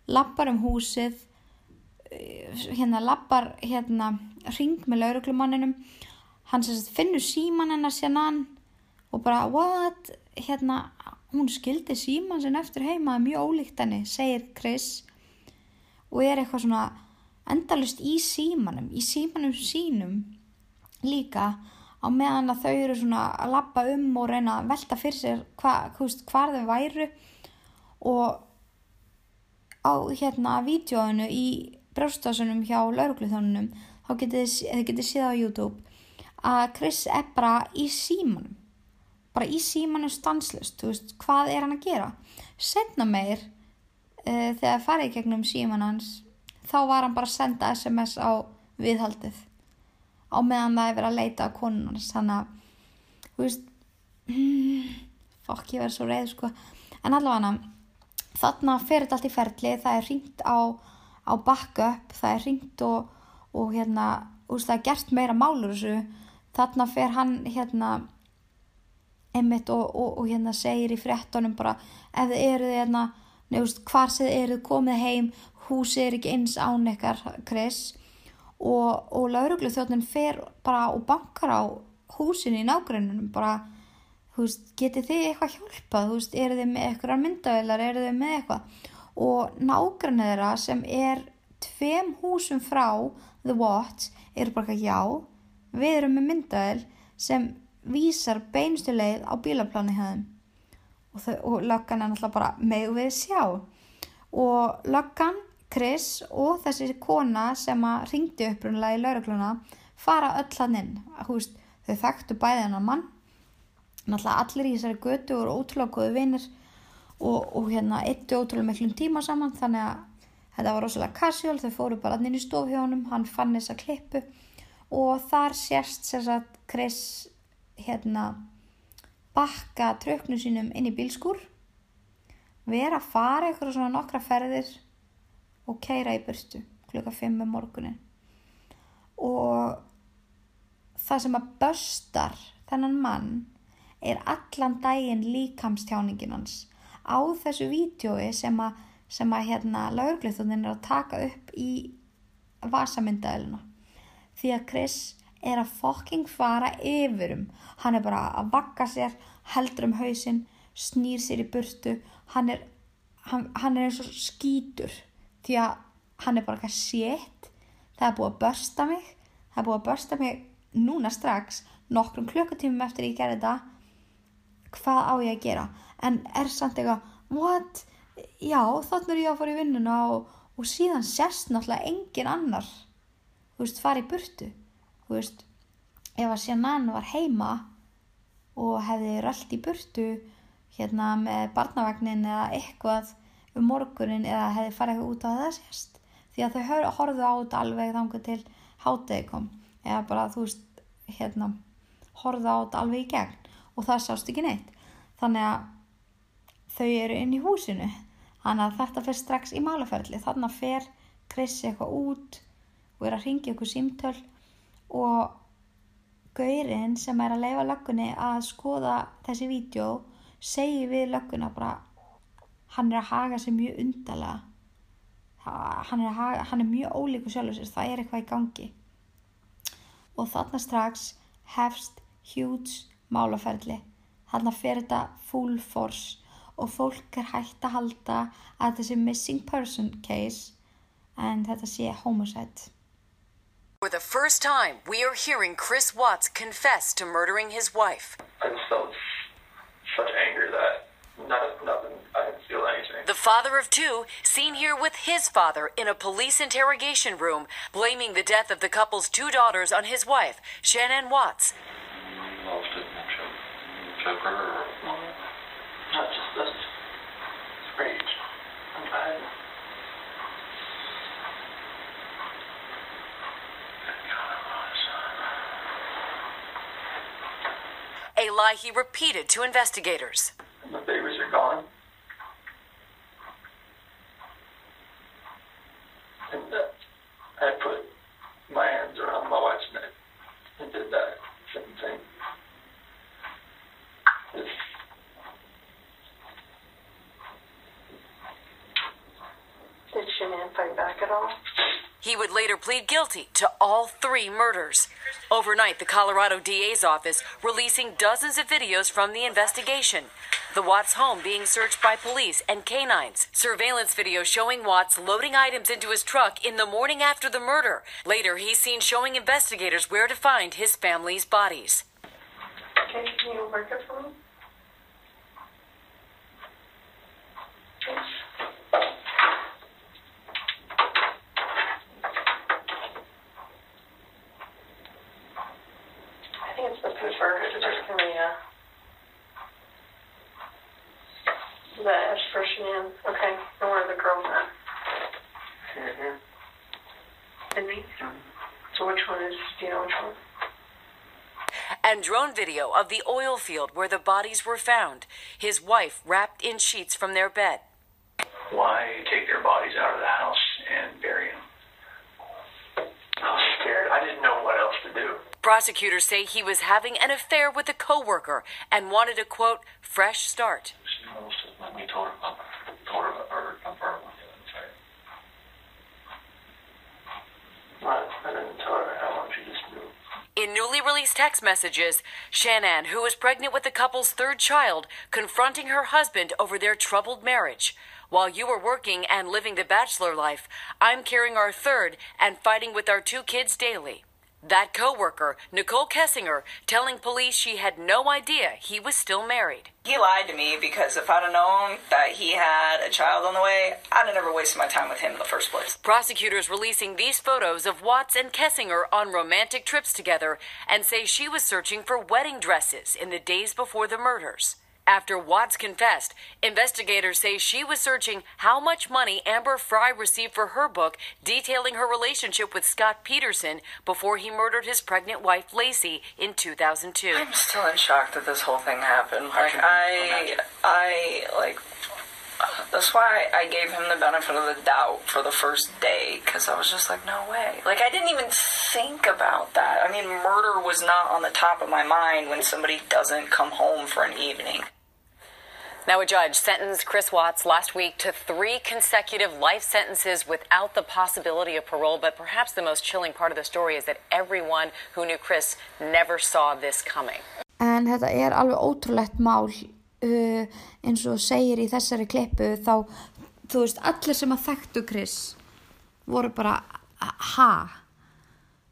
lappar um húsið uh, hérna lappar hérna ring með lauruglumanninum hann sagt finnur síman hennar Shannon og bara what? Hérna hún skildi síman sinn eftir heima mjög ólíkt henni segir Chris og er eitthvað svona endalust í símanum í símanum sínum líka á meðan að þau eru svona að lappa um og reyna að velta fyrir sér hva, hvust, hvar þau væru. Og á hérna vídjóinu í brjóstasunum hjá laurugluþjónunum þá getið þið séð á YouTube að Chris er bara í símanum. Bara í símanum stanslust þú veist, hvað er hann að gera? Setna meir uh, þegar farið gegnum síman hans þá var hann bara að senda SMS á viðhaldið. Á meðan það er verið að leita á konunars þannig að þú veist fokk ég verð svo reið sko. En allavega þarna fer þetta allt í ferli það er ringt á, á backup það er ringt og, og hérna úst, það er gert meira málur þessu. Þarna fer hann hérna einmitt og, og, og hérna segir í frettunum bara ef þið eruð hérna nefnst hvar sem eruð komið heim húsið er ekki eins án ykkar Chris. Og, og lauruglu þjóttin fer bara og bankar á húsinu í nágrununum bara veist, getið þið eitthvað hjálpað? Veist, eru þið með eitthvað myndavelar eru þið með eitthvað? Og nágrunni þeirra sem er tveim húsum frá The Watch eru bara já við erum með myndavel sem vísar beinustu leið á bílapláni hefðum og, og löggan er náttúrulega bara með við sjá? Og löggan Chris og þessi kona sem að ringdi upprunlega í laurugluna fara öll hann inn. Húst, þau þekktu bæði hennar mann. Náttúrulega allir í þessari götu og ótrúlega góðu vinnir og, og hérna eittu ótrúlega miklum tíma saman þannig að þetta var rosalega casual. Þau fóru bara inn í stofhjónum hann fann þessa klippu. Og þar sérst sérsagt Chris hérna bakka tröknu sínum inn í bílskur vera að fara ykkur svona nokkra ferðir og keira í burtu klukka 5 um morgunin og það sem að böstar þennan mann er allan daginn líkamstjáningin hans á þessu vídjói sem að, að hérna laurglithuninn er að taka upp í vasamyndaðilina því að Chris er að fokking fara yfirum hann er bara að vakka sér heldur um hausin snýr sér í burtu. Hann er, hann, hann er eins og skítur því að hann er bara eitthvað sétt það er búið að börsta mig. Það er búið að börsta mig núna strax nokkrum klukkutímum eftir ég gerði þetta. Hvað á ég að gera? En er samt eitthvað what, já þannig er ég að fara í vinnuna og, og síðan sérst náttúrulega engin annar. Þú veist, fara í burtu þú veist, ef að Shannon var heima og hefði rölt í burtu hérna með barnavagnin eða eitthvað um morgunin eða hefði farið eitthvað út á það sérst því að þau horfðu á þetta alveg þangu til hátegi kom. Eða bara þú veist hérna horfðu á þetta alveg í gegn. Og það sást ekki neitt. Þannig að þau eru inn í húsinu. Þannig að þetta fer strax í málaferðli þannig að fer Chris eitthvað út og er að ringja ykkur símtöl og gaurinn sem er að leifa löggunni að skoða þessi vídeo segir við lögguna bara hann er að haga sig mjög undalega hann er, haga, hann er mjög ólíku sjálfur sér það er eitthvað í gangi. Og þarna strax hefst huge málaferðli þarna fer þetta full force og fólk er hægt að halda að sé missing person case en þetta sé homicide For the first time, we are hearing Chris Watts confess to murdering his wife. I just felt such anger that not, nothing, I didn't feel anything. The father of two, seen here with his father in a police interrogation room, blaming the death of the couple's two daughters on his wife, Shannon Watts. Lost it and choke, choke her or Not just this. Rage. I'm tired. A lie he repeated to investigators. My babies are gone. And uh, I put my hands around my wife's neck and did that same thing. It's, fight back at all? He would later plead guilty to all three murders. Overnight, the Colorado DA's office releasing dozens of videos from the investigation. The Watts home being searched by police and canines. Surveillance video showing Watts loading items into his truck in the morning after the murder. Later, he's seen showing investigators where to find his family's bodies. Okay, can you it for me? I think it's the paper. Just give me a. Is that Ash for Shanann? Okay, and where are the girls at? Here, here. In me? So which one is, do you know which one? And drone video of the oil field where the bodies were found. His wife wrapped in sheets from their bed. Why take their bodies out of the house and bury them? I was scared. I didn't know what else to do. Prosecutors say he was having an affair with a coworker and wanted a quote, fresh start. She knows that when we told her about, her about, or confirmed with you, that's right. I, I didn't tell her how much she just knew. In newly released text messages, Shanann, who was pregnant with the couple's third child, confronting her husband over their troubled marriage. While you were working and living the bachelor life, I'm carrying our third and fighting with our two kids daily. That coworker, Nicole Kessinger, telling police she had no idea he was still married. He lied to me because if I'd have known that he had a child on the way, I'd have never wasted my time with him in the first place. Prosecutors releasing these photos of Watts and Kessinger on romantic trips together and say she was searching for wedding dresses in the days before the murders. After Watts confessed, investigators say she was searching how much money Amber Fry received for her book detailing her relationship with Scott Peterson before he murdered his pregnant wife Lacey in 2002. I'm still in shock that this whole thing happened. Like I. I like. That's why I gave him the benefit of the doubt for the first day, because I was just like, no way. Like I didn't even think about that. I mean, murder was not on the top of my mind when somebody doesn't come home for an evening. Now, a judge sentenced Chris Watts last week to three consecutive life sentences without the possibility of parole. But perhaps the most chilling part of the story is that everyone who knew Chris never saw this coming. En þetta er alveg ótrúlegt mál uh, eins og segir í þessari klippu þá, þú veist, allir sem að þekktu Chris voru bara ha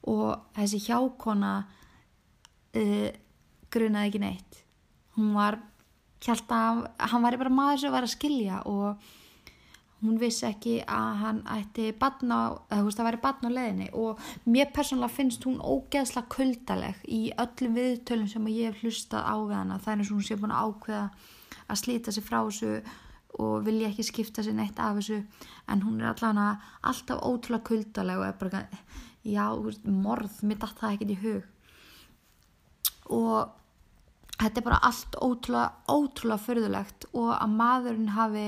og þessi hjákona uh, grunaði ekki neitt. Hún var hjælt að hann væri bara maður sem var að skilja og hún vissi ekki að hann ætti batna, þú veist það væri batna á leðinni og mér persónulega finnst hún ógeðslega kuldaleg í öllum viðtölum sem ég hef hlustað á við hana. Það er eins og hún sé búin að ákveða að slíta sig frá þessu og vilja ekki skipta sér neitt af þessu. En hún er allavega alltaf ótrúlega kuldaleg og er bara já, morð, mér datt það ekkert í hug. Og þetta er bara allt ótrúlega, ótrúlega förðulegt og að maðurinn hafi,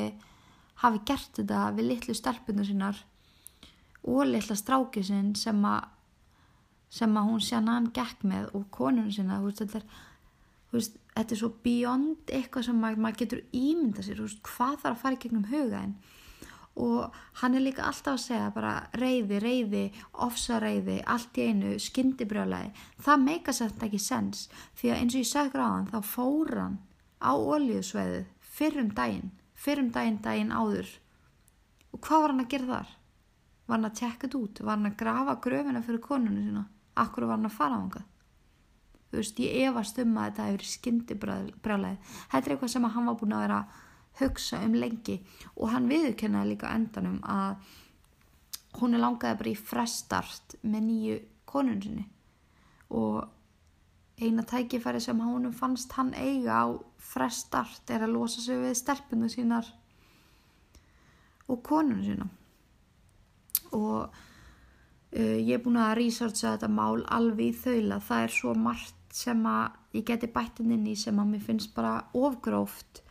hafi gert þetta við litlu stelpunar sinnar og litla strákið sinn sem að sem að hún sé að hann gekk með og konunum þú veist, þetta, er, veist, þetta er svo beyond eitthvað sem maður, maður getur ímynda sér veist, hvað þarf að fara í gegnum hugaðin og hann er líka alltaf að segja bara reyði, reyði, ofsareiði allt í einu, skyndibrjálæði það meika samt ekki sens því að eins og ég sagði gráðan þá fór hann á olíusveiðu fyrrum daginn, fyrrum daginn daginn áður og hvað var hann að gera þar? Var hann að tekka þetta út? Var hann að grafa gröfina fyrir konunum sína? Akkur var hann að fara á hangað? Þú veist, ég efast um að þetta hefur skyndibrjálæði þetta er eitthvað sem hann var búin að vera hugsa um lengi. Og hann viðurkennaði líka endanum að hún er langaði bara í frestart með nýju konun sinni. Og eina tækifæri sem honum fannst hann eiga á frestart er að losa sig við stelpunum sínar og konunum sína. Og uh, ég er búin að researcha þetta mál alveg í þaula. Það er svo margt sem að ég geti bættin inn í sem að mér finnst bara ofgróft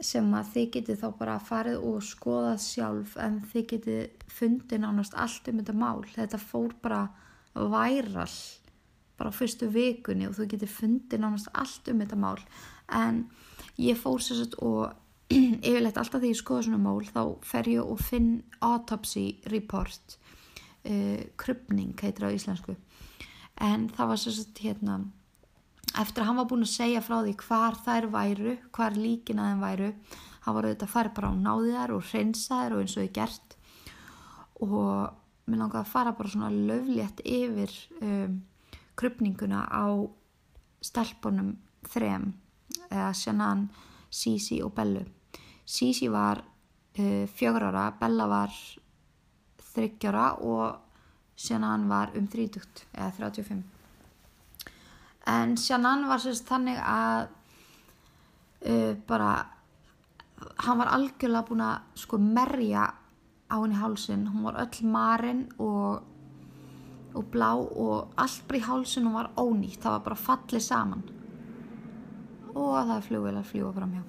sem að þið getið þá bara farið og skoðað sjálf en þið getið fundið nánast allt um þetta mál. Þetta fór bara væral bara fyrstu vikunni og þú getið fundið nánast allt um þetta mál. En ég fór sérstaklega og yfirleitt alltaf þegar ég skoða svona mól þá fer ég og finn autopsy report uh, krupning heitir á íslensku en það var svo hérna eftir að hann var búin að segja frá því hvar þær væru, hvar líkin að þeim væru hann var auðvitað að fara bara á náðiðar og hreinsa þær og eins og þau gert. Og mér langaði að fara bara svona löflétt yfir um, krupninguna á stelpunum þrem eða Shannan, Sisi og Bellu. Sisi var uh, fjögur ára, Bella var þryggjára og Shannan var um 30 eða 35 en Shannan var sérst þannig að uh, bara hann var algjörlega búin að sko merja á henni hálsin hún var öll marinn og, og blá og allt bara í hálsin var ónýtt. Það var bara fallið saman. Og það er flugvel að fljúa fram hjá.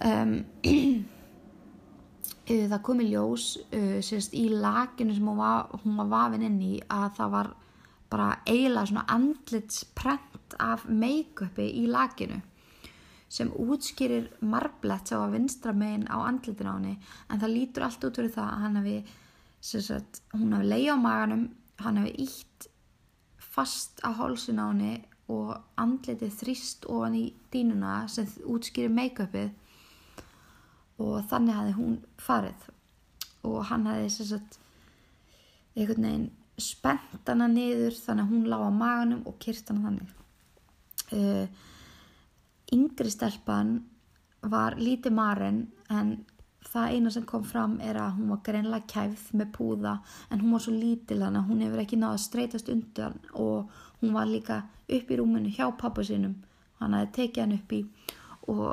Um, það kom í ljós uh, sérst, í lakinu sem hún var, hún var vafin inn í að það var bara eiginlega svona andlitsprent af make-upi í lakinu sem útskýrir marblett sem var vinstra megin á andlitin á henni en það lítur allt út fyrir það að hann hefði sagt, hún hefði leið á maganum hann hefði ítt fast á hálsin á henni og andlitið þrýst ofan í dínuna sem útskýrir make-upið og þannig hefði hún farið. Og hann hefði sagt, einhvern veginn spennt hana niður þannig að hún lág á maganum og kyrt hana þannig. Uh, yngri stelpan var lítið marinn en það eina sem kom fram er að hún var greinlega kæfð með púða en hún var svo lítil að hún hefur ekki náða streytast undan og hún var líka upp í rúminu hjá pappa sinum hann hefði tekið hann upp í og,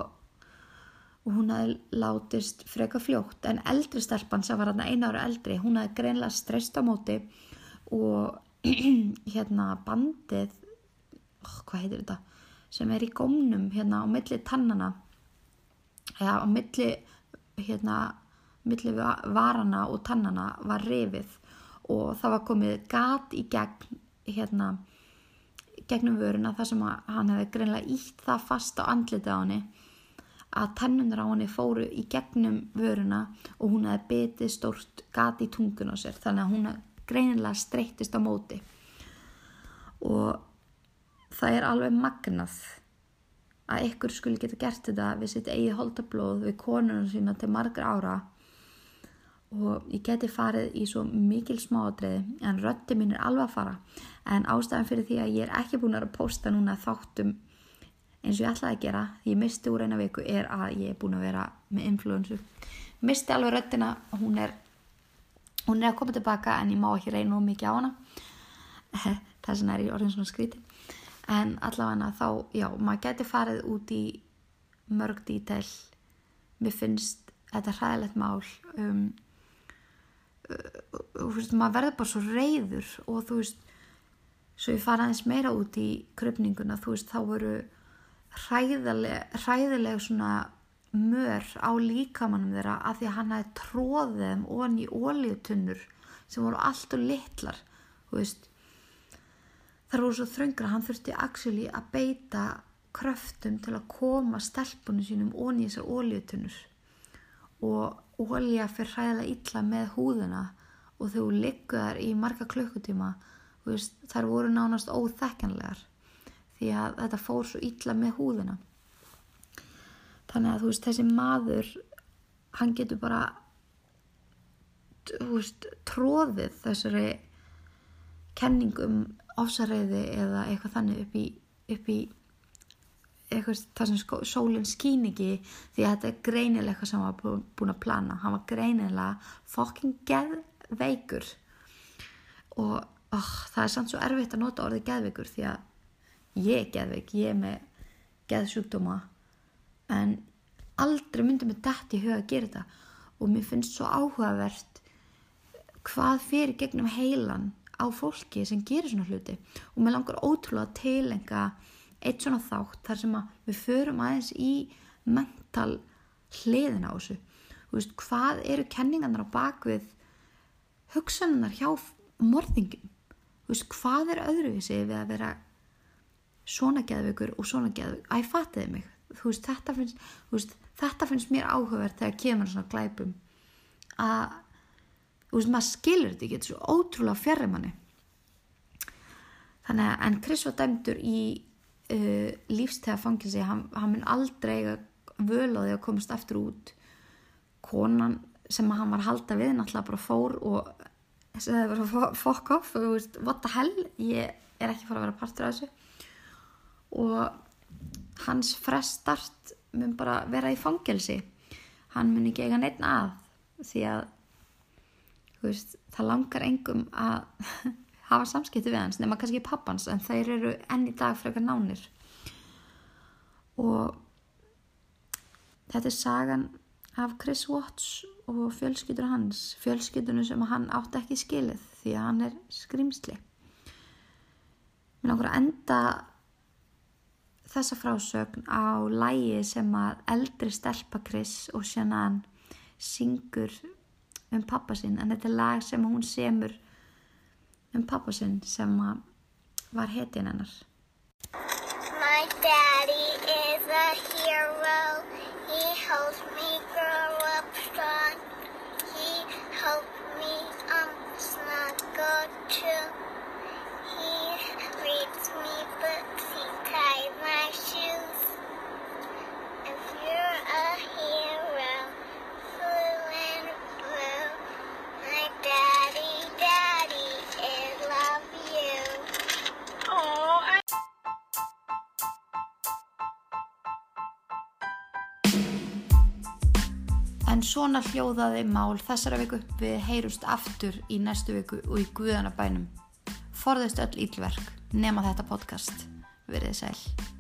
og hún hefði látist freka fljótt. En eldri stelpan sem var hann eina ára eldri hún hefði greinlega streyst á móti og hérna bandið oh, hvað heitir þetta sem er í gómnum hérna á milli tannana eða á milli hérna milli varana og tannana var rifið. Og það var komið gat í gegn hérna gegnum vöruna þar sem hann hefði greinlega ítt það fast á andliti á henni að tennunir á henni fóru í gegnum vöruna og hún hefði betið stórt gat í tungun á sér. Þannig að hún greinilega streyttist á móti. Og það er alveg magnað að ykkur skuli geta gert þetta við sitt eigið holdablóð við konunum sína til margar ára. Og ég geti farið í svo mikil smáadreiði en rötti mín er alveg að fara. En ástæðan fyrir því að ég er ekki búin að posta núna þáttum eins og ég ætlaði að gera því ég misti úr eina viku er að ég er búin að vera með influensu. Misti alveg röttina hún er, hún er að koma tilbaka en ég má ekki reyna of mikið á hana. Þess vegna er ég orðin svona skríti en allavega þá, já, maður geti farið út í mörg dítel. Mér finnst þetta hræðilegt mál um, uh, þú veist, maður verður bara svo reyður og þú veist svo ég fara aðeins meira út í kröpninguna, þú veist, þá voru hræðileg, hræðileg svona mör á líkamannum þeirra af því að hann hefði tróðið þeim ofan í ólíutunnur sem voru allt og litlar þar voru svo þröngra hann þurfti actually að beita kröftum til að koma stelpunum sínum onni í þessar ólíutunnur og ólíja fyrir hræðilega illa með húðuna og þau ligguðar í marga klukkutíma þar voru nánast óþekkanlegar því að þetta fór svo illa með húðina þannig að þú veist þessi maður hann getur bara þú veist tróðið þessari kenningum ofsareiði eða eitthvað þannig upp í, upp í eitthvað þar sem sko, sólinn skín ekki því að þetta er greinilega eitthvað sem hann var búin að plana. Hann var greinilega fokking geðveikur. Og oh, það er samt svo erfitt að nota orðið geðveikur því að ég er geðveik, ég er með geðsjúkdóma en aldrei myndi mig dætt í huga að gera þetta. Og mér finnst svo áhugavert hvað fyrir gegnum heilan á fólki sem gerir svona hluti. Og mér langar ótrúlega að tilenga eitt svona þátt þar sem að við förum aðeins í mental hliðin á þessu. Veist, hvað eru kenningarnar á bakvið hugsanunar hjá morðingum veist, hvað er öðruvísi við að vera svona geðveikur og svona geðveikur að ég fattiði mig veist, þetta finnst, þetta finnst mér áhugverð þegar kemur svona glæpum. Að þú veist maður skilur þetta ekki þetta er svo ótrúlega fjarrir manni. Þannig að en Chris var dæmdur í uh, lífstega fangilsi hann, hann mun aldrei eiga völ á því að komast eftir út. Konan sem hann var að halda við náttúrulega bara fór og segði bara "Fo- fuck off þú veist, what the hell, ég er ekki fara að vera partur af þessu. Og hans frestart mun bara vera í fangelsi. Hann mun ekki eiga neitt að því að veist, það langar engum að hafa samskipti við hans nema kannski pappans en þeir eru enn í dag frekar nánir. Og þetta er sagan af Chris Watts og fjölskyldur hans fjölskyldunum sem hann átti ekki skilið því að hann er skrimsli mér langar að enda þessa frásögn á lægi sem að eldri stelpa Chris og Shannon syngur um pappa sinn en þetta er lag sem hún semur um pappa sinn sem var hetjan hennar. My daddy svona hljóðaði mál þessara viku við heyrust aftur í næstu viku og í guðanabænum. Forðist öll ílverk nema þetta podcast. Verið sæl.